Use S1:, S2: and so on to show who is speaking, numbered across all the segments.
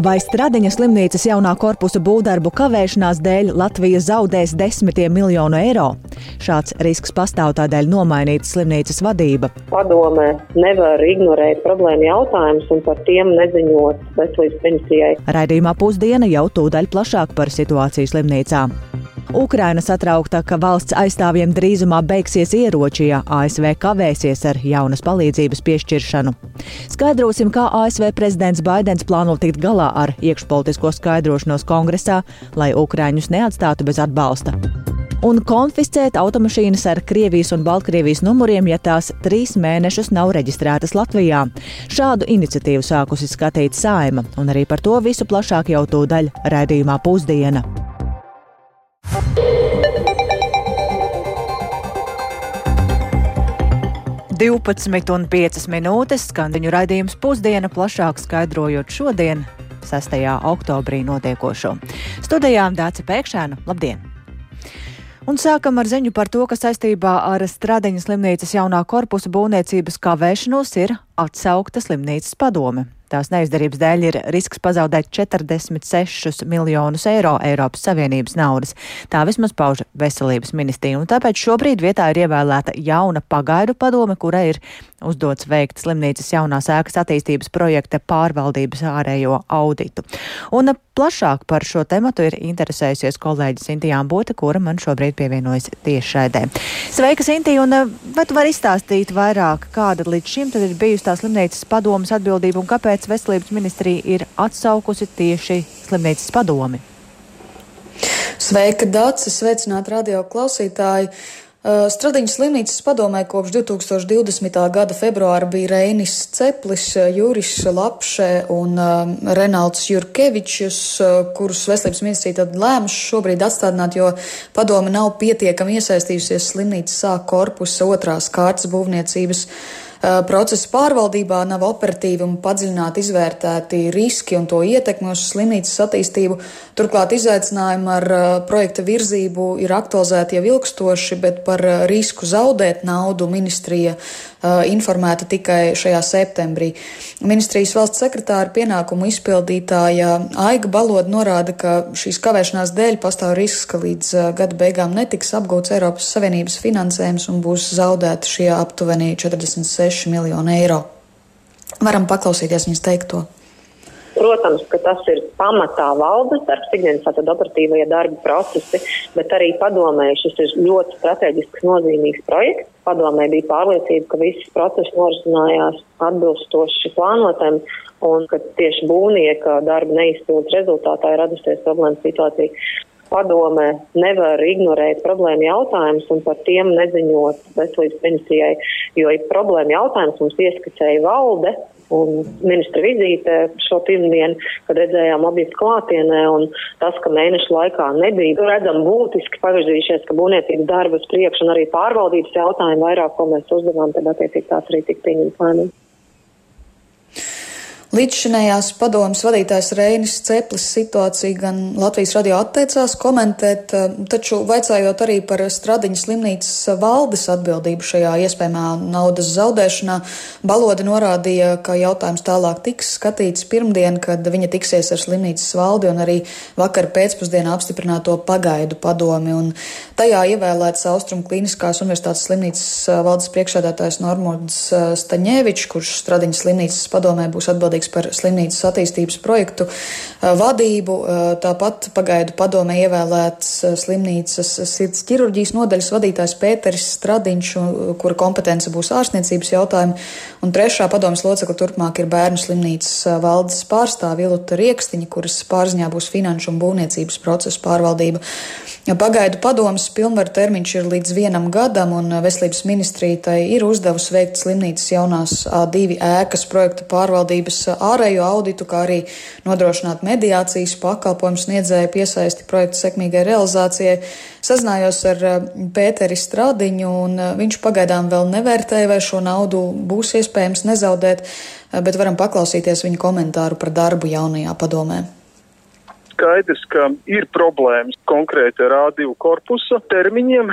S1: Vai Stradiņa slimnīcas jaunā korpusa būvdarbu kavēšanās dēļ Latvija zaudēs desmitiem miljonu eiro? Šāds risks pastāv tādēļ nomainīta slimnīcas vadība.
S2: Padomē nevar ignorēt problēmu jautājumus un par tiem neziņot veselības ministrijai.
S1: Raidījumā pusdiena jau tūdaļ plašāk par situāciju slimnīcā. Ukraina satraukta, ka valsts aizstāvjiem drīzumā beigsies ieroči, ja ASV kavēsies ar jaunas palīdzības piešķiršanu. Skaidrosim, kā ASV prezidents Baidens plāno tikt galā ar iekšpolitisko skaidrošanos kongresā, lai Ukraiņus neatstātu bez atbalsta un konfiscēt automašīnas ar Krievijas un Baltkrievijas numuriem, ja tās trīs mēnešus nav reģistrētas Latvijā. Šādu iniciatīvu sākusi skatīt Saima, un arī par to visu plašāk jau tūdaļ raidījumā pusdiena. 12,5 minūtes skandiņu raidījums pusdiena plašāk skaidrojot šodien, 6. oktobrī notiekošo. Studijā Dāca Pēkšēna, labdien! Un sākam ar ziņu par to, ka saistībā ar Stradiņas slimnīcas jaunā korpusa būvniecības kavēšanos ir atsaukta slimnīcas padome. Tās neizdarības dēļ ir risks pazaudēt 46 miljonus eiro Eiropas Savienības naudas. Tā vismaz pauž veselības ministrija. Un tāpēc šobrīd vietā ir ievēlēta jauna pagaidu padome, kura ir uzdots veikt slimnīcas jaunās ēkas attīstības projekta pārvaldības ārējo auditu. Un plašāk par šo tematu ir interesējusies kolēģis Sintijā Bote, kura man šobrīd pievienojas tiešraidē. Sveika, Sintija, un vai tu vari izstāstīt vairāk, kāda līdz šim tad ir bijusi tā slimnīcas padomas atbildība un kāpēc kāpēc veselības ministrija ir atsaukusi tieši slimnīcas padomi.
S3: Sveika, Dārcis! Sveicināti radio klausītāji! Uh, Stradiņas slimnīcas padomē kopš 2020. gada februāra bija Reinis Ceplis, uh, Juris Lapše un uh, Renalds Jurkevičs, kurus veselības ministrija tad lēma šobrīd atstādināt, jo padome nav pietiekami iesaistījusies slimnīcas sāk korpusa otrās kārtas būvniecības procesa pārvaldībā nav operatīvi un padziļināti izvērtēti riski un to ietekmi uz slimnīcas attīstību. Turklāt izaicinājumi ar eh, projekta virzību ir aktualizēti jau ilgstoši, bet par eh, risku zaudēt naudu ministrija informēta tikai šajā septembrī. Ministrijas valsts sekretāra pienākumu izpildītāja Aiga Baloda norāda, ka šīs kavēšanās dēļ pastāv risks, ka līdz gada beigām netiks apgūts Eiropas Savienības finansējums un būs zaudēti šie aptuveni 46 6 miljoni eiro. Varam paklausīties viņas teikto.
S2: Protams, ka tas ir pamatā valdes darbs, ikdienas tātad operatīvie darba procesi, bet arī padomē šis ir ļoti strateģisks nozīmīgs projekts. Padomē bija pārliecība, ka viss process norisinājās atbilstoši plānotam un ka tieši būvnieka darba neizpildes rezultātā ir radusies problēma situācija padomē nevar ignorēt problēmu jautājumus un par tiem neziņot veselības ministrijai, jo ir problēma jautājums mums ieskicēja valde. Un ministra vizīte šo pirmdienu, kad redzējām objektu klātienē, un tas, ka mēnešu laikā nebija redzami būtiski pavirzījušies, ka būvniecības darbas priekš un arī pārvaldības jautājumi vairāk, ko mēs uzdevām, tad attiecīgi tās arī tika pieņemts lēmums.
S3: Līdzšinējās padomas vadītājs Reinis Ceplis situāciju gan Latvijas radio atteicās komentēt, eh, taču vaicājot arī par Stradiņas slimnīcas valdes atbildību šajā iespējamā naudas zaudēšanā, Balodi norādīja, ka jautājums tālāk tiks skatīts pirmdien, kad viņa tiksies ar slimnīcas valdi un arī vakar pēcpusdienā apstiprināto pagaidu padomi. Un tajā ievēlēts Austrum Kliniskās universitātes slimnīcas eh, valdes priekšādātājs Normunds eh, Staņēvičs, kurš Stradiņas slimnīcas padomē būs atbildīgs atbildīgs par slimnīcas attīstības projektu vadību. Tāpat pagaidu padomē ievēlēts slimnīcas sirds ķirurģijas nodaļas vadītājs Pēteris Stradiņš, kura kompetence būs ārstniecības jautājumi. Un trešā padomas locekla turpmāk ir bērnu slimnīcas valdes pārstāvja Iluta Riekstiņa, kuras pārziņā būs finanšu un būvniecības procesu pārvaldība. Pagaidu padomas pilnvaru termiņš ir līdz vienam gadam, un veselības ministrija tai ir uzdevusi veikt slimnīcas jaunās A2 ēkas projekta pārvaldības ārējo auditu, kā arī nodrošināt mediācijas pakalpojumu sniedzēju piesaisti projekta sekmīgai realizācijai. Sazinājos ar Pēteri Stradiņu, un viņš pagaidām vēl nevērtēja, vai šo naudu būs iespējams nezaudēt, bet varam paklausīties viņa komentāru par darbu jaunajā padomē
S4: skaidrs, ka ir problēmas konkrēti ar A2 korpusa termiņiem,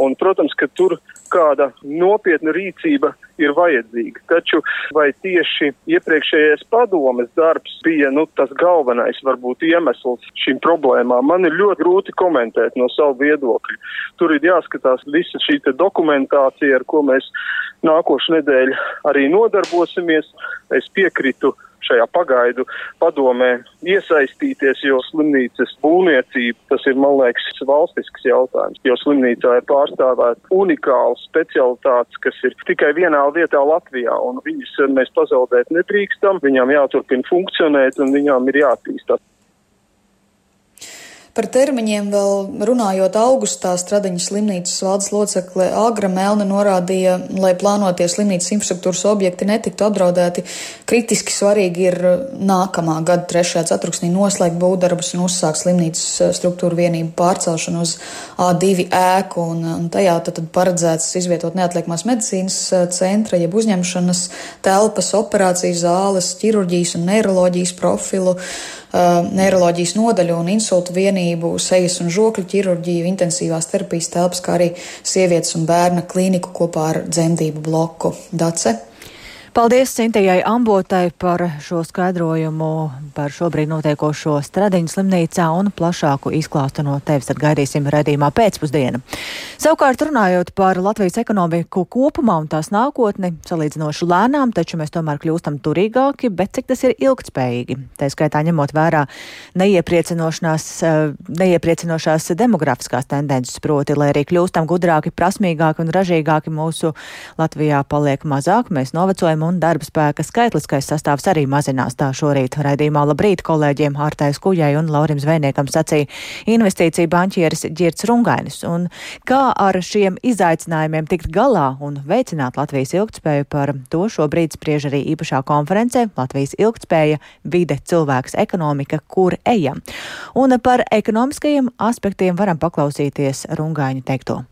S4: un, protams, ka tur kāda nopietna rīcība ir vajadzīga. Taču vai tieši iepriekšējais padomes darbs bija nu, tas galvenais varbūt iemesls šīm problēmām, man ir ļoti grūti komentēt no savu viedokļu. Tur ir jāskatās visa šī dokumentācija, ar ko mēs nākošu nedēļu arī nodarbosimies. Es piekrītu šajā pagaidu padomē iesaistīties, jo slimnīcas būvniecība tas ir, man liekas, valstisks jautājums, jo slimnīcā ir pārstāvēt unikāls specialitātes, kas ir tikai vienā vietā Latvijā, un viņas mēs pazaudēt nedrīkstam, viņām jāturpina funkcionēt un viņām ir jāattīstās.
S3: Par termiņiem vēl runājot augustā Stradiņas slimnīcas valdes locekle Agra Melna norādīja, lai plānotie slimnīcas infrastruktūras objekti netiktu apdraudēti, kritiski svarīgi ir nākamā gada trešajā ceturksnī noslēgt būvdarbus un uzsākt slimnīcas eh, struktūru vienību pārcelšanu uz A2 ēku, un, un tajā tad, tad paredzēts izvietot neatliekamās medicīnas centra, jeb uzņemšanas telpas, operācijas zāles, ķirurģijas un neiroloģijas profilu. Uh, neiroloģijas nodaļu un insultu vienību, sejas un žokļu ķirurģiju, intensīvās terapijas telpas, kā arī sievietes un bērna klīniku kopā ar dzemdību bloku. Dace.
S1: Paldies Cintijai Ambotai par šo skaidrojumu par šobrīd notiekošo Stradiņu slimnīcā un plašāku izklāstu no tevis tad gaidīsim redzījumā pēcpusdiena. Savukārt runājot par Latvijas ekonomiku kopumā un tās nākotni, salīdzinoši lēnām, taču mēs tomēr kļūstam turīgāki, bet cik tas ir ilgtspējīgi. Tā skaitā ņemot vērā neiepriecinošās, neiepriecinošās demografiskās tendences, proti, lai arī kļūstam gudrāki, prasmīgāki un ražīgāki, mūsu Latvijā paliek mazāk, mēs novecojam un darba spēka skaitliskais sastāvs arī mazinās. Tā šorīt raidījumā labrīt kolēģiem Hārtais Kujai un Laurim Zvejniekam sacīja investīcija banķieris Girts Rungainis. Un kā ar šiem izaicinājumiem tikt galā un veicināt Latvijas ilgtspēju par to šobrīd spriež arī īpašā konferencē Latvijas ilgtspēja, vide, cilvēks, ekonomika, kur ejam. Un par ekonomiskajiem aspektiem varam paklausīties Rungaiņa teikto.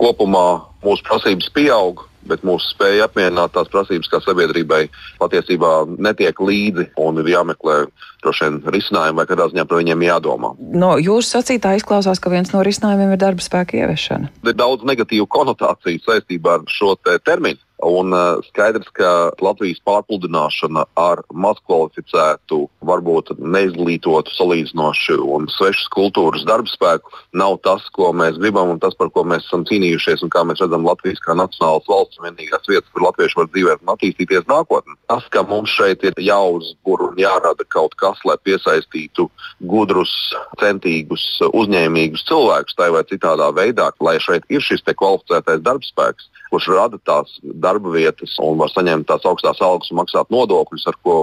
S5: Kopumā mūsu prasības pieaug, bet mūsu spēja apmierināt tās prasības, kā sabiedrībai patiesībā netiek līdzi un ir jāmeklē droši vien risinājumi, vai kādā ziņā par viņiem jādomā.
S6: No jūsu sacītā izklausās, ka viens no risinājumiem ir darba spēka ieviešana.
S5: Ir daudz negatīvu konotāciju saistībā ar šo te terminu. Un uh, skaidrs, ka Latvijas pārpludināšana ar mazkvalificētu, varbūt neizglītotu, salīdzinoši un svešas kultūras darba spēku nav tas, ko mēs gribam un tas, par ko mēs esam cīnījušies un kā mēs redzam Latvijas kā nacionālas valsts vienīgās vietas, kur latvieši var dzīvot un attīstīties nākotnē. Tas, ka mums šeit ir jāuzbur un jārada kaut kas, lai piesaistītu gudrus, centīgus, uzņēmīgus cilvēkus tā vai citādā veidā, lai šeit ir šis kvalificētais darbspēks kurš rada tās darba vietas un var saņemt tās augstās algas un maksāt nodokļus, ar ko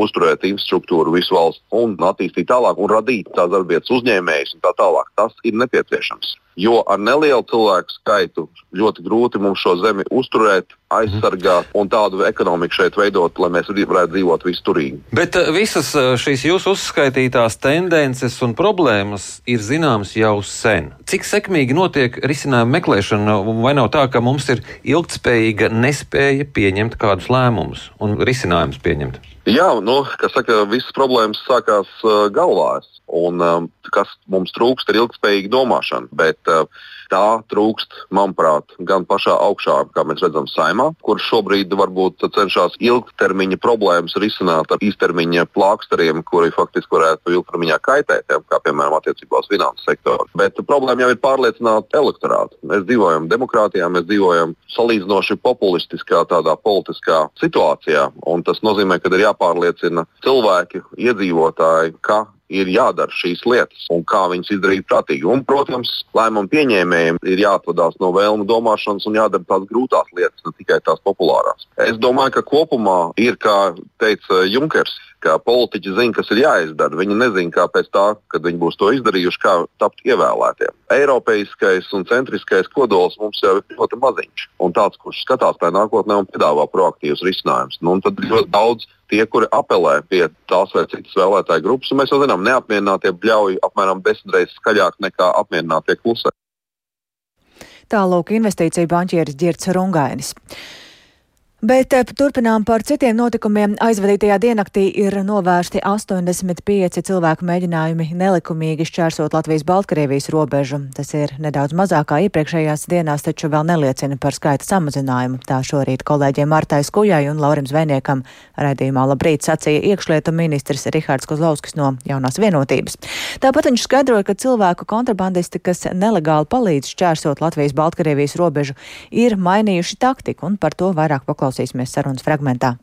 S5: uzturēt infrastruktūru visu valsts un attīstīt tālāk un radīt tās darbvietas uzņēmējus un tā tālāk. Tas ir nepieciešams. Jo ar nelielu cilvēku skaitu ļoti grūti mums šo zemi uzturēt, aizsargāt un tādu ekonomiku šeit veidot, lai mēs varētu dzīvot visturīgi.
S7: Bet eh, visas eh, šīs jūsu uzskaitītās tendences un problēmas ir zināmas jau sen. Cik sekmīgi notiek risinājuma meklēšana, vai nav tā, ka mums ir ilgtspējīga nespēja pieņemt kādus lēmumus un risinājumus pieņemt?
S5: Jā, nu, kas saka, visas problēmas sākās uh, galvās. Un, um, kas mums trūkst, ir ilgspējīga domāšana. Bet, uh, Tā trūkst, manuprāt, gan pašā augšā, kā mēs redzam, saimā, kur šobrīd varbūt cenšas ilgtermiņa problēmas risināt ar īstermiņa plāksteriem, kuri faktiski varētu ilgtermiņā kaitēt, ja, kā piemēram attiecībā uz finanses sektoru. Bet problēma jau ir pārliecināt elektorātu. Mēs dzīvojam demokrātijā, mēs dzīvojam salīdzinoši populistiskā tādā politiskā situācijā, un tas nozīmē, ka ir jāpārliecina cilvēki, iedzīvotāji, ka ir jādara šīs lietas un kā viņas izdarīt prātīgi. Un, protams, lēmumu pieņēmējiem ir jāatvadās no vēlmu domāšanas un jādara tās grūtās lietas, ne tikai tās populārās. Es domāju, ka kopumā ir, kā teica Junkers, ka politiķi zina, kas ir jāizdara. Viņi nezina, kā pēc tā, kad viņi būs to izdarījuši, kā tapt ievēlētiem. Eiropeiskais un centriskais kodols mums jau ir ļoti maziņš. Un tāds, kurš skatās tajā nākotnē un piedāvā proaktīvus risinājumus. Nu, tad ļoti daudz tie, kuri apelē pie tās vai citas vēlētāju grupas, un mēs jau zinām, neapmierinātie bļauj apmēram desmit reizes skaļāk nekā apmierinātie klusē.
S1: Tālūk investīcija banķieris Girts Rungainis. Bet eh, turpinām par citiem notikumiem. Aizvadītajā diennaktī ir novērsti 85 cilvēku mēģinājumi nelikumīgi šķērsot Latvijas-Baltkrievijas robežu. Tas ir nedaudz mazāk kā iepriekšējās dienās, taču vēl neliecina par skaita samazinājumu. Tā šorīt kolēģiem Martai Skujai un Laurim Zvejniekam raidījumā labrīt sacīja iekšlietu ministrs Rihards Kozlovskis no jaunās vienotības. Tāpat viņš skaidroja, ka cilvēku kontrabandisti, kas nelegāli palīdz šķērsot Latvijas-Baltkrievijas robežu, ir mainījuši taktiku un par to vairāk paklausīties Paklausīsimies sarunas fragmentā.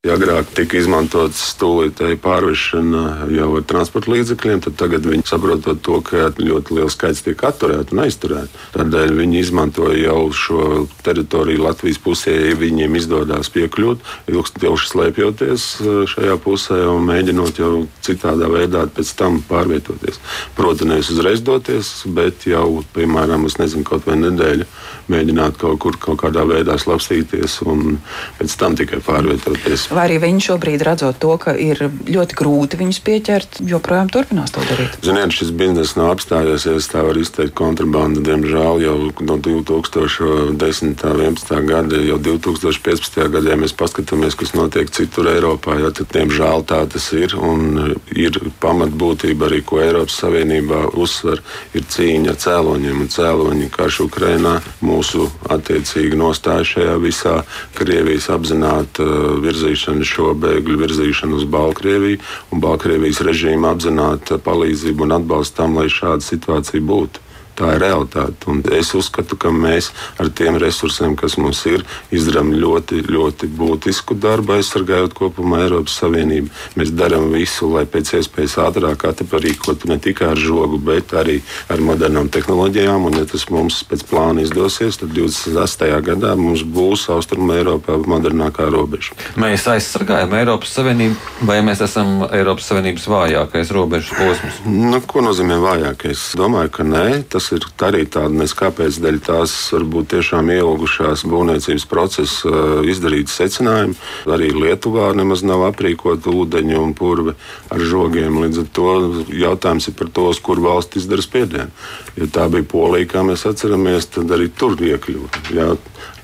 S8: Ja agrāk tika izmantots stūlītēji pārvešana jau ar transporta līdzekļiem, tad tagad viņi saprotot to, ka ļoti liels skaits tiek atturēti un aizturēti. Tādēļ viņi izmantoja jau šo teritoriju Latvijas pusē, ja viņiem izdodas piekļūt, ilgstoši slēpjoties eh, šajā pusē un mēģinot jau citādā veidā pēc tam pārvietoties. Proti, nevis uzreiz doties, bet jau, piemēram, nezinu, kaut vai nedēļu mēģināt kaut kur kaut kādā veidā slapstīties un pēc tam tikai pārvietoties.
S6: Vai arī viņi šobrīd redzot to, ka ir ļoti grūti viņus pieķert, joprojām turpinās to darīt?
S8: Ziniet, šis bizness nav apstājies, ja tā var izteikt kontrabandu. Diemžēl jau no 2010. un 2011. gada, jau 2015. gadā, mēs paskatāmies, kas notiek citur Eiropā, ja, tad diemžēl tā tas ir. Un ir pamatbūtība arī, ko Eiropas Savienībā uzsver, ir cīņa ar cēloņiem. Un cēloņi karš Ukrainā mūsu attiecīgi nostāja šajā visā Krievijas apzināta virzīšana virzīšanu, šo bēgļu virzīšanu uz Baltkrieviju un Baltkrievijas režīmu apzināta palīdzību un atbalstu tam, lai šāda situācija būtu. Tā ir realitāte. Un es uzskatu, ka mēs ar tiem resursiem, kas mums ir, izdarām ļoti, ļoti būtisku darbu, aizsargājot kopumā Eiropas Savienību. Mēs darām visu, lai pēc iespējas ātrāk atparīkotu ne tikai ar žogu, bet arī ar modernām tehnoloģijām. Un, ja tas mums pēc plāna izdosies, tad 28. gadā mums būs Austrumē Eiropā modernākā robeža.
S7: Mēs aizsargājam Eiropas Savienību, vai mēs esam Eiropas Savienības vājākais robežas posms?
S8: Nu, ko nozīmē vājākais? Es domāju, ka nē. Tas ir arī tāda neskāpēc dēļ tās varbūt tiešām ielgušās būvniecības procesa izdarītas secinājumi. Arī Lietuvā nemaz nav aprīkota ūdeņa un purve ar žogiem. Līdz ar to jautājums ir par to, kur valsts izdara spiedienu. Ja tā bija Polija, kā mēs atceramies, tad arī tur iekļuva. Ja,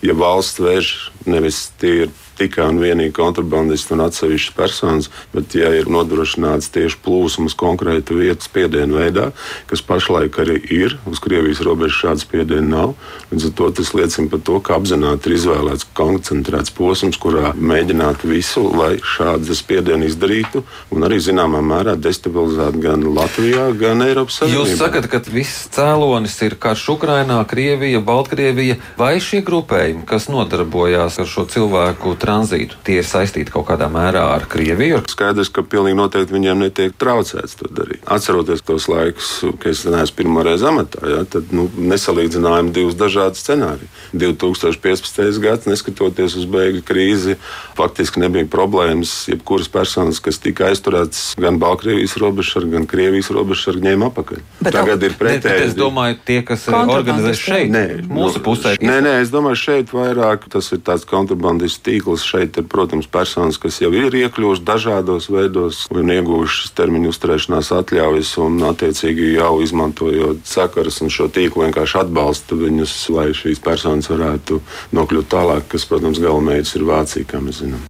S8: ja valsts vērš nevis tie ir tikai un vienīgi kontrabandisti un atsevišķas personas, bet ja ir nodrošināts tieši plūsmas konkrēta vietas spiedienu veidā, kas pašlaik arī ir, uz Krievijas robežas šāda spiediena nav. Līdz ar to tas liecina par to, ka apzināti ir izvēlēts koncentrēts posms, kurā mēģināt visu, lai šādu spiedienu izdarītu un arī zināmā mērā destabilizētu gan Latvijā, gan Eiropas Savienībā.
S7: Jūs sakat, ka viss cēlonis ir karš Ukrainā, Krievija, Baltkrievija vai šie grupējumi, kas nodarbojās ar šo cilvēku tranzītu. Tie ir saistīti kaut kādā mērā ar Krieviju.
S8: Skaidrs, ka pilnīgi noteikti viņiem netiek traucēts to darīt. Atceroties tos laikus, kad es neesmu pirmo reizi amatā, ja, tad nu, nesalīdzinājām divus dažādus scenārijus. 2015. gads, neskatoties uz bēgļu krīzi, faktiski nebija problēmas. Jebkuras personas, kas tika aizturētas gan Baltkrievijas robežsargi, gan Krievijas robežsargi, ņēma apakaļ. Bet, Tagad ir pretēji.
S7: Es domāju, tie, kas organizē šeit, nē, mūsu nu, pusē.
S8: Nē, nē, es domāju, šeit vairāk tas ir tāds kontrabandistu tīkls šeit ir, protams, personas, kas jau ir iekļuvušas dažādos veidos un ieguvušas termiņu uzturēšanās atļaujas un, attiecīgi, jau izmantojot sakaras un šo tīklu vienkārši atbalsta viņus, lai šīs personas varētu nokļūt tālāk, kas, protams, galamērķis ir Vācija, kā mēs zinām.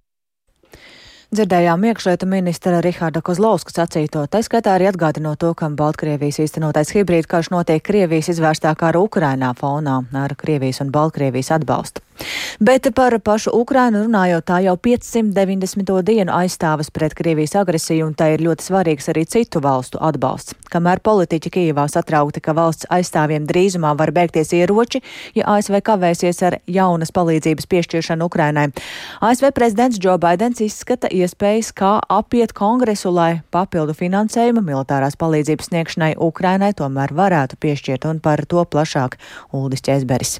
S1: Dzirdējām iekšlietu ministra Rihārda Kozlovska sacīto, tā skaitā arī atgādinot to, ka Baltkrievijas īstenotais hibrīd karš notiek Krievijas izvērstā kara Ukrainā fonā ar Krievijas un Baltkrievijas atbalstu. Bet par pašu Ukrainu runājot, tā jau 590. dienu aizstāvas pret Krievijas agresiju, un tā ir ļoti svarīgs arī citu valstu atbalsts. Kamēr politiķi Kijivā satraukti, ka valsts aizstāvjiem drīzumā var beigties ieroči, ja ASV kavēsies ar jaunas palīdzības piešķiršanu Ukrainai. ASV prezidents Joe Bidenis izskata iespējas, kā apiet kongresu, lai papildu finansējumu militārās palīdzības sniegšanai Ukrainai tomēr varētu piešķirt, un par to plašāk Uldis Česberis.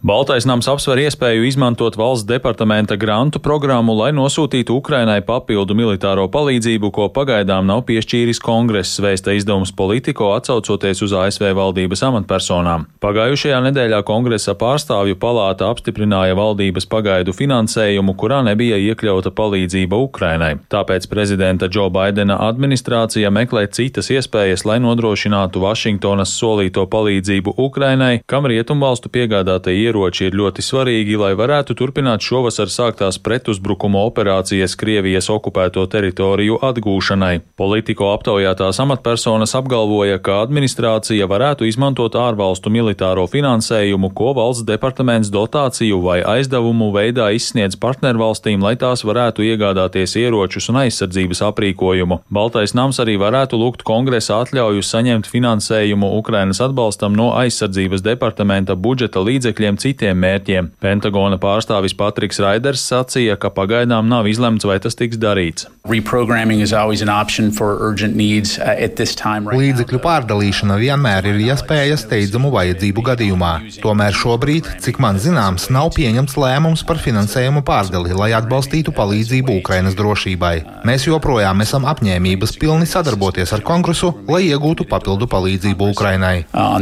S9: Baltais nams apsver iespēju izmantot valsts departamenta grantu programmu, lai nosūtītu Ukrainai papildu militāro palīdzību, ko pagaidām nav piešķīris kongress, vēsta izdevums Politico atsaucoties uz ASV valdības amatpersonām. Pagājušajā nedēļā kongresa pārstāvju palāta apstiprināja valdības pagaidu finansējumu, kurā nebija iekļauta palīdzība Ukrainai. Tāpēc prezidenta Džo Baidena administrācija meklē citas iespējas, lai nodrošinātu Vašingtonas solīto palīdzību Ukrainai, kam rietumvalstu piegādātie ieroči ir ļoti svarīgi, lai varētu turpināt šovasar sāktās pretuzbrukuma operācijas Krievijas okupēto teritoriju atgūšanai. Politiko aptaujātās amatpersonas apgalvoja, ka administrācija varētu izmantot ārvalstu militāro finansējumu, ko valsts departaments dotāciju vai aizdevumu veidā izsniedz partnervalstīm, lai tās varētu iegādāties ieročus un aizsardzības aprīkojumu. Baltais nams arī varētu lūgt kongresa atļauju saņemt finansējumu Ukrainas atbalstam no aizsardzības departamenta budžeta līdzekļiem citiem mērķiem. Pentagona pārstāvis Patriks Raiders sacīja, ka pagaidām nav izlemts, vai tas tiks darīts.
S10: Uh,
S11: Līdzekļu pārdalīšana vienmēr ir iespēja steidzamu vajadzību gadījumā. Tomēr šobrīd, cik man zināms, nav pieņemts lēmums par finansējumu pārdali, lai atbalstītu palīdzību Ukrainas drošībai. Mēs joprojām esam apņēmības pilni sadarboties ar kongresu, lai iegūtu papildu palīdzību Ukrainai.
S10: Uh,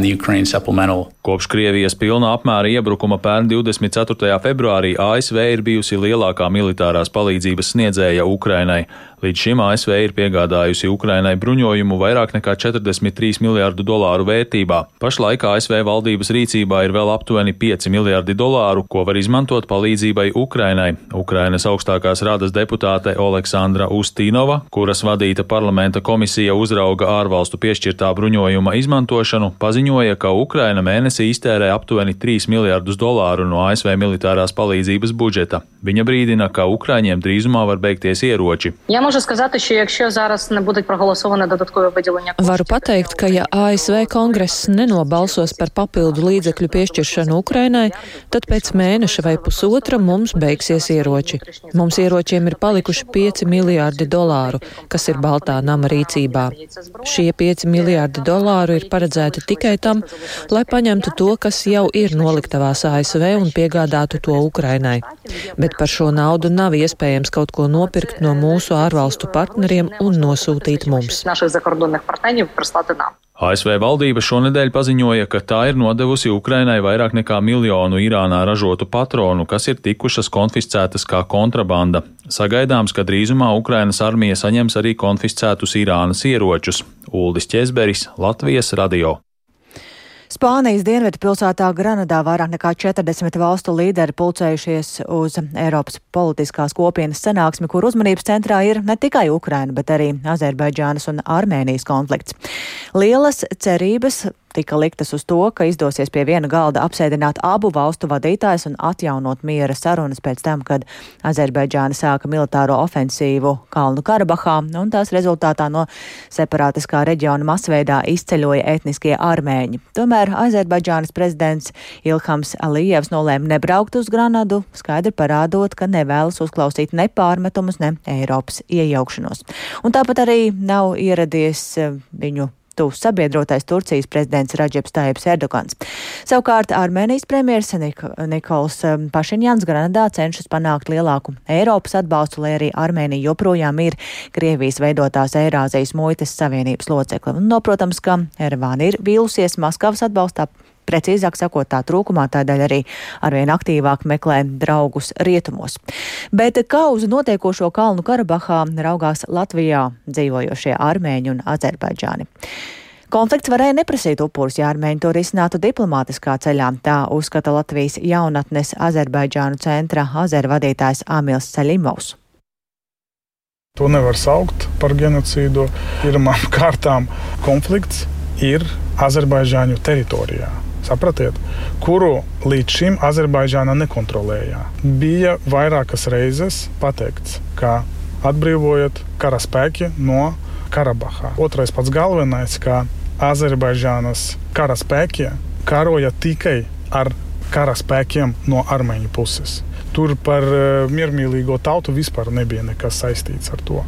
S9: Kopš Krievijas pilna apmēra iebrukuma pērn 24. februārī ASV ir bijusi lielākā militārās palīdzības sniedzēja Ukrainai. Līdz šim ASV ir piegādājusi Ukrainai bruņojumu vairāk nekā 43 miljārdu dolāru vērtībā. Pašlaik ASV valdības rīcībā ir vēl aptuveni 5 miljārdi dolāru, ko var izmantot palīdzībai Ukrainai. Ukrainas augstākās radas deputāte Oleksandra Ustīnova, kuras vadīta parlamenta komisija uzrauga ārvalstu piešķirtā bruņojuma izmantošanu, paziņoja, ka Ukraina mēnesī iztērē aptuveni 3 miljārdus dolāru no ASV militārās palīdzības budžeta. Viņa brīdina, ka Ukraiņiem drīzumā var beigties ieroči.
S12: Ja можу сказати, що якщо зараз не будуть проголосоване додаткове виділення
S13: Varu pateikt, ka ja ASV kongress nenobalsos par papildu līdzekļu piešķiršanu Ukrainai, tad pēc mēneša vai pusotra mums beigsies ieroči. Mums ieročiem ir palikuši 5 miljārdi dolāru, kas ir Baltā nama rīcībā. Šie 5 miljārdi dolāru ir paredzēti tikai tam, lai paņemtu to, kas jau ir noliktavās ASV un piegādātu to Ukrainai. Bet par šo naudu nav iespējams kaut ko nopirkt no mūsu ārvalstu ārvalstu partneriem un nosūtīt mums.
S9: ASV valdība šonedēļ paziņoja, ka tā ir nodevusi Ukrainai vairāk nekā miljonu Irānā ražotu patronu, kas ir tikušas konfiscētas kā kontrabanda. Sagaidāms, ka drīzumā Ukrainas armija saņems arī konfiscētus Irānas ieročus. Uldis Česberis, Latvijas radio.
S1: Spānijas dienvidu pilsētā Granadā vairāk nekā 40 valstu līderi pulcējušies uz Eiropas politiskās kopienas sanāksmi, kur uzmanības centrā ir ne tikai Ukraina, bet arī Azerbaidžānas un Armēnijas konflikts. Lielas cerības tika liktas uz to, ka izdosies pie viena galda apsēdināt abu valstu vadītājus un atjaunot miera sarunas pēc tam, kad Azerbaidžāna sāka militāro ofensīvu Kalnu Karabahā, un tās rezultātā no separātiskā reģiona masveidā izceļoja etniskie armēņi. Tomēr Azerbaidžānas prezidents Ilhams Alijevs nolēma nebraukt uz Granadu, skaidri parādot, ka nevēlas uzklausīt ne pārmetumus, ne Eiropas iejaukšanos. Un tāpat arī nav ieradies viņu tuvs sabiedrotais Turcijas prezidents Radžeps Tājips Erdogans. Savukārt Armēnijas premjeras Nik Nikols um, Pašiņjans Granadā cenšas panākt lielāku Eiropas atbalstu, lai arī Armēnija joprojām ir Krievijas veidotās Eirāzijas muitas savienības locekle. Un, no, protams, ka Ervāna ir vīlusies Maskavas atbalstā Precīzāk sakot, tā trūkumā tādēļ arī arvien aktīvāk meklē draugus rietumos. Bet kā uz notiekošo Kalnu Karabahā raugās Latvijā dzīvojošie armēņi un azerbaidžāni? Konflikts varēja neprasīt upurus, ja armēņi to risinātu diplomātiskā ceļā. Tā uzskata Latvijas jaunatnes Azerbaidžānu centra azervadītājs Amils Ceļimovs.
S14: To nevar saukt par genocīdu. Pirmām kārtām konflikts ir Azerbaidžāņu teritorijā sapratiet, kuru līdz šim Azerbaidžāna nekontrolēja. Bija vairākas reizes pateikts, ka atbrīvojot karaspēki no Karabahā. Otrais pats galvenais, ka Azerbaidžānas karaspēki karoja tikai ar karaspēkiem no armēņu puses. Tur par uh, miermīlīgo tautu vispār nebija nekas saistīts ar to.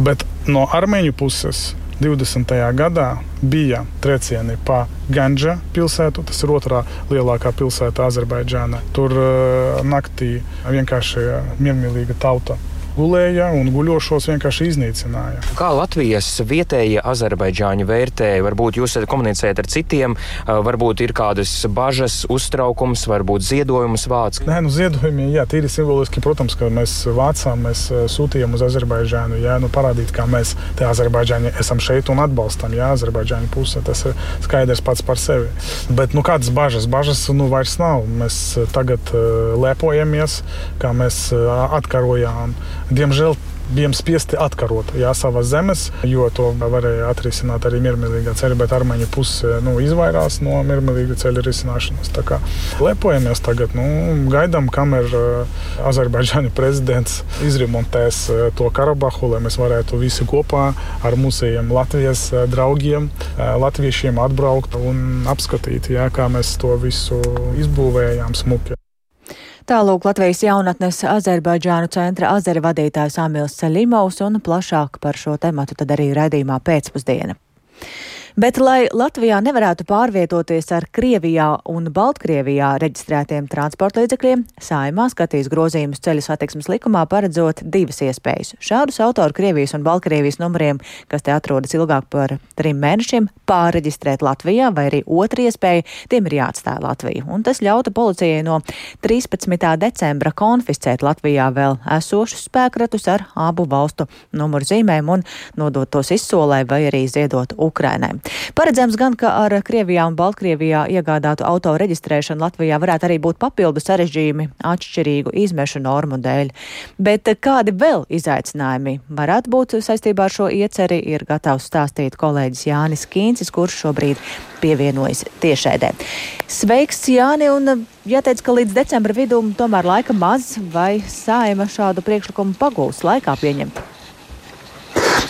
S14: Bet no armēņu puses 20. gadā bija triecieni pa Ganģa pilsētu, tas ir otrā lielākā pilsēta Azerbaidžānā. Tur uh, naktī vienkārši miermīlīga tauta gulēja un guļošos vienkārši iznīcināja.
S10: Kā Latvijas vietējie azerbaidžāņi vērtēja? Varbūt jūs komunicējat ar citiem, varbūt ir kādas bažas, uztraukums, varbūt ziedojumus vāc.
S14: Nē, nu ziedojumi, jā, tīri simboliski, protams, ka mēs vācām, mēs sūtījām uz Azerbaidžānu, jā, nu parādīt, kā mēs te Azerbaidžāņi esam šeit un atbalstam, jā, Azerbaidžāņu puse. Tas ir skaidrs pats par sevi. Bet, nu, kādas bažas? Bažas, nu, vairs nav. Mēs tagad lepojamies, kā mēs atkarojām Diemžēl bijām spiesti atkarot jā, savas zemes, jo to varēja atrisināt arī miermīlīgā ceļa, bet armēņu puse nu, izvairās no miermīlīga ceļa risināšanas. Tā kā lepojamies tagad, nu, gaidām, kamēr uh, Azerbaidžāņu prezidents izremontēs uh, to Karabahu, lai mēs varētu visi kopā ar mūsējiem Latvijas draugiem, uh, latviešiem atbraukt un apskatīt, jā, kā mēs to visu izbūvējām smuki.
S1: Tālūk Latvijas jaunatnes Azerbaidžānu centra azeri vadītājs Amils Selimovs un plašāk par šo tematu tad arī raidījumā pēcpusdiena. Bet, lai Latvijā nevarētu pārvietoties ar Krievijā un Baltkrievijā reģistrētiem transporta līdzekļiem, saimā skatīs grozījumus ceļu satiksmes likumā, paredzot divas iespējas. Šādus autoru Krievijas un Baltkrievijas numuriem, kas te atrodas ilgāk par trim mēnešiem, pārreģistrēt Latvijā, vai arī otra iespēja tiem ir jāatstāj Latvija. Un tas ļautu policijai no 13. decembra konfiscēt Latvijā vēl esošus spēkratus ar abu valstu numuru zīmēm un nodot tos izsolē vai arī ziedot Ukrainai. Paredzams gan, ka ar Krievijā un Baltkrievijā iegādātu auto reģistrēšanu Latvijā varētu arī būt papildu sarežģījumi atšķirīgu izmešu normu dēļ. Bet kādi vēl izaicinājumi varētu būt saistībā ar šo ieceri, ir gatavs stāstīt kolēģis Jānis Kīncis, kurš šobrīd pievienojas tiešēdē. Sveiks, Jāni! Un jāteic, ka līdz decembra vidum tomēr laika maz, vai saima šādu priekšlikumu pagūs laikā pieņemt?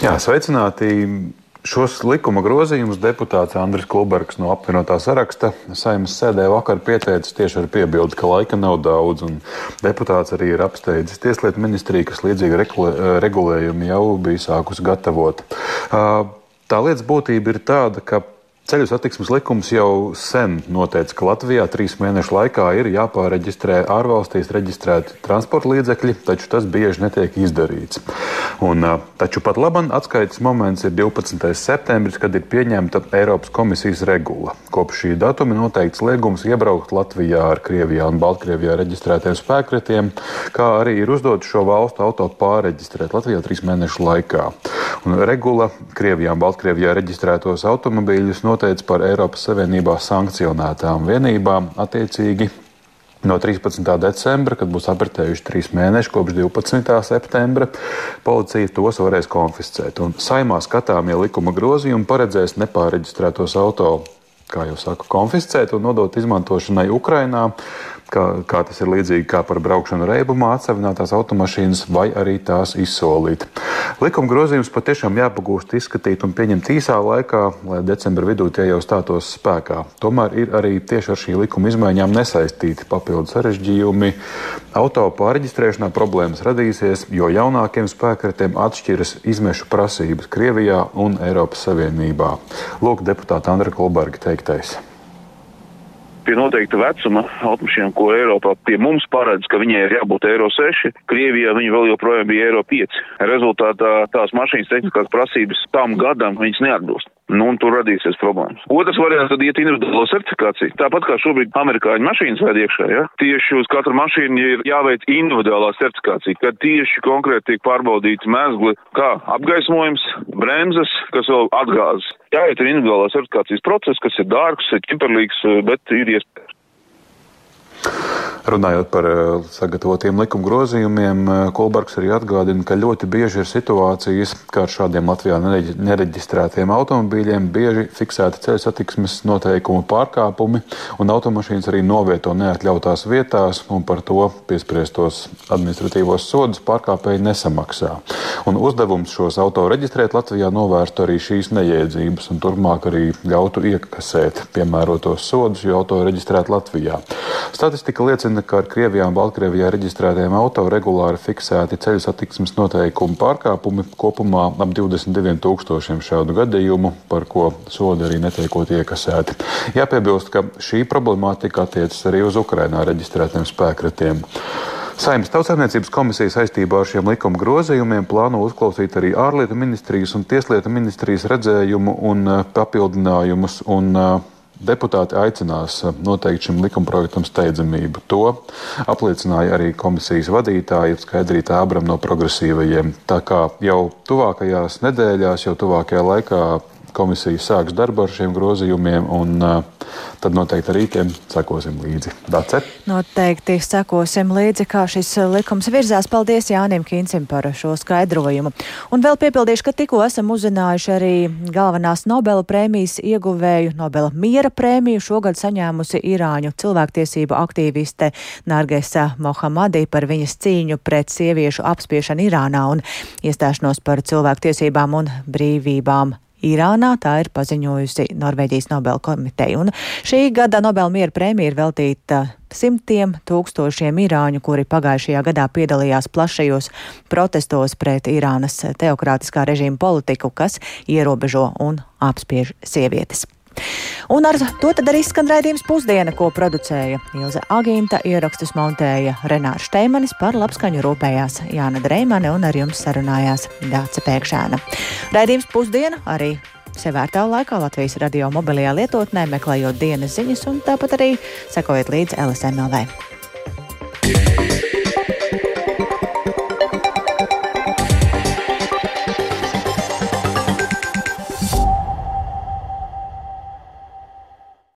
S15: Jā, sveicināti! Šos likuma grozījumus deputāts Andris Kulbergs no apvienotā saraksta saimnes sēdē vakar pieteicis tieši ar piebildi, ka laika nav daudz, deputāts arī ir apsteidzis Tieslietu ministriju, kas līdzīgi regulējumi jau bija sākus gatavot. Tā lietas būtība ir tāda, ka Ceļu satiksmes likums jau sen noteica, ka Latvijā trīs mēnešu laikā ir jāpāreģistrē ārvalstīs reģistrēti transporta līdzekļi, taču tas bieži netiek izdarīts. Un, taču pat labam atskaites moments ir 12. septembris, kad ir pieņemta Eiropas komisijas regula. Kopš šī datuma noteikts liegums iebraukt Latvijā ar Krievijā un Baltkrievijā reģistrētiem spēkratiem, kā arī ir uzdots šo valstu auto pāreģistrēt Latvijā trīs mēnešu laikā. Un regula Krievijā un Baltkrievijā reģistrētos automobīļus noteica par Eiropas Savienībā sankcionētām vienībām attiecīgi No 13. decembra, kad būs apritējuši trīs mēneši, kopš 12. septembra, policija tos varēs konfiscēt. Un saimā skatāmie likuma grozījumi paredzēs nepāreģistrētos auto, kā jau saku, konfiscēt un nodot izmantošanai Ukrainā kā, kā tas ir līdzīgi kā par braukšanu reibumā, atsevinātās automašīnas vai arī tās izsolīt. Likuma grozījums patiešām jāpagūst izskatīt un pieņemt īsā laikā, lai decembra vidū tie jau stātos spēkā. Tomēr ir arī tieši ar šī likuma izmaiņām nesaistīti papildu sarežģījumi. Auto pārreģistrēšanā problēmas radīsies, jo jaunākiem spēkratiem atšķiras izmešu prasības Krievijā un Eiropas Savienībā. Lūk, deputāta Andra Kolberga teiktais
S16: pie noteikta vecuma automašīnām, ko Eiropā pie mums paredz, ka viņai ir jābūt Eiro 6, Krievijā viņi vēl joprojām bija Eiro 5. Rezultātā tās mašīnas tehniskās prasības tam gadam viņas neatbilst. Nu, un tur radīsies problēmas. Otrs variants tad iet individuālo certifikāciju. Tāpat kā šobrīd amerikāņu mašīnas vēd iekšā, ja? tieši uz katru mašīnu ir jāveic individuālā certifikācija, kad tieši konkrēti tiek pārbaudīti mēzgli, kā apgaismojums, bremzes, kas vēl atgāzes. Jāiet ir individuālā certifikācijas process, kas ir dārgs, ķiperlīgs, bet ir iespējams.
S15: Runājot par eh, sagatavotiem likuma grozījumiem, eh, Kolbergs arī atgādina, ka ļoti bieži ir situācijas, ka ar šādiem Latvijā nereģistrētiem automobīļiem bieži fiksēti ceļu satiksmes noteikumu pārkāpumi, un automašīnas arī novieto neatļautās vietās, un par to piespriestos administratīvos sodus pārkāpēji nesamaksā. Un uzdevums šos auto reģistrēt Latvijā novērstu arī šīs nejēdzības, un turpmāk arī ļautu iekasēt piemērotos sodus, jo auto reģistrēt Latvijā. Statistika liecina, ka ar Krievijā un Baltkrievijā reģistrētiem auto regulāri fiksēti ceļu satiksmes noteikumu pārkāpumi kopumā ap 22 tūkstošiem šādu gadījumu, par ko sodi arī netiekot iekasēti. Jāpiebilst, ka šī problemātika attiecas arī uz Ukrainā reģistrētiem spēkratiem. Saimnes tautsēmniecības komisija saistībā ar šiem likuma grozījumiem plāno uzklausīt arī ārlietu ministrijas un tieslietu ministrijas redzējumu un uh, papildinājumus. Un, uh, Deputāti aicinās uh, noteikt šim likumprojektam steidzamību. To apliecināja arī komisijas vadītāja Skaidrīta Ābram no progresīvajiem. Tā kā jau tuvākajās nedēļās, jau tuvākajā laikā komisija sāks darbu ar šiem grozījumiem, un uh, tad noteikti arī tiem sekosim līdzi. Dace?
S1: Noteikti sekosim līdzi, kā šis likums virzās. Paldies Jānim Kīncim par šo skaidrojumu. Un vēl piebildīšu, ka tikko esam uzzinājuši arī galvenās Nobela prēmijas ieguvēju Nobela miera prēmiju šogad saņēmusi Irāņu cilvēktiesību aktīviste Nargesa Mohamadī par viņas cīņu pret sieviešu apspiešanu Irānā un iestāšanos par cilvēktiesībām un brīvībām Irānā. Tā ir paziņojusi Norvēģijas Nobel komiteja. Un šī gada Nobel miera prēmija ir veltīta simtiem tūkstošiem irāņu, kuri pagājušajā gadā piedalījās plašajos protestos pret Irānas teokrātiskā režīma politiku, kas ierobežo un apspiež sievietes. Un ar to tad arī skan raidījums pusdiena, ko producēja Ilze Agīnta, ierakstus montēja Renārs Šteimanis, par labskaņu rūpējās Jāna Dreimane un ar jums sarunājās Dāca Pēkšēna. Raidījums pusdiena arī Sevērtā laikā Latvijas radio mobilajā lietotnē meklējot dienas ziņas un tāpat arī sekojiet līdzi LSMLV.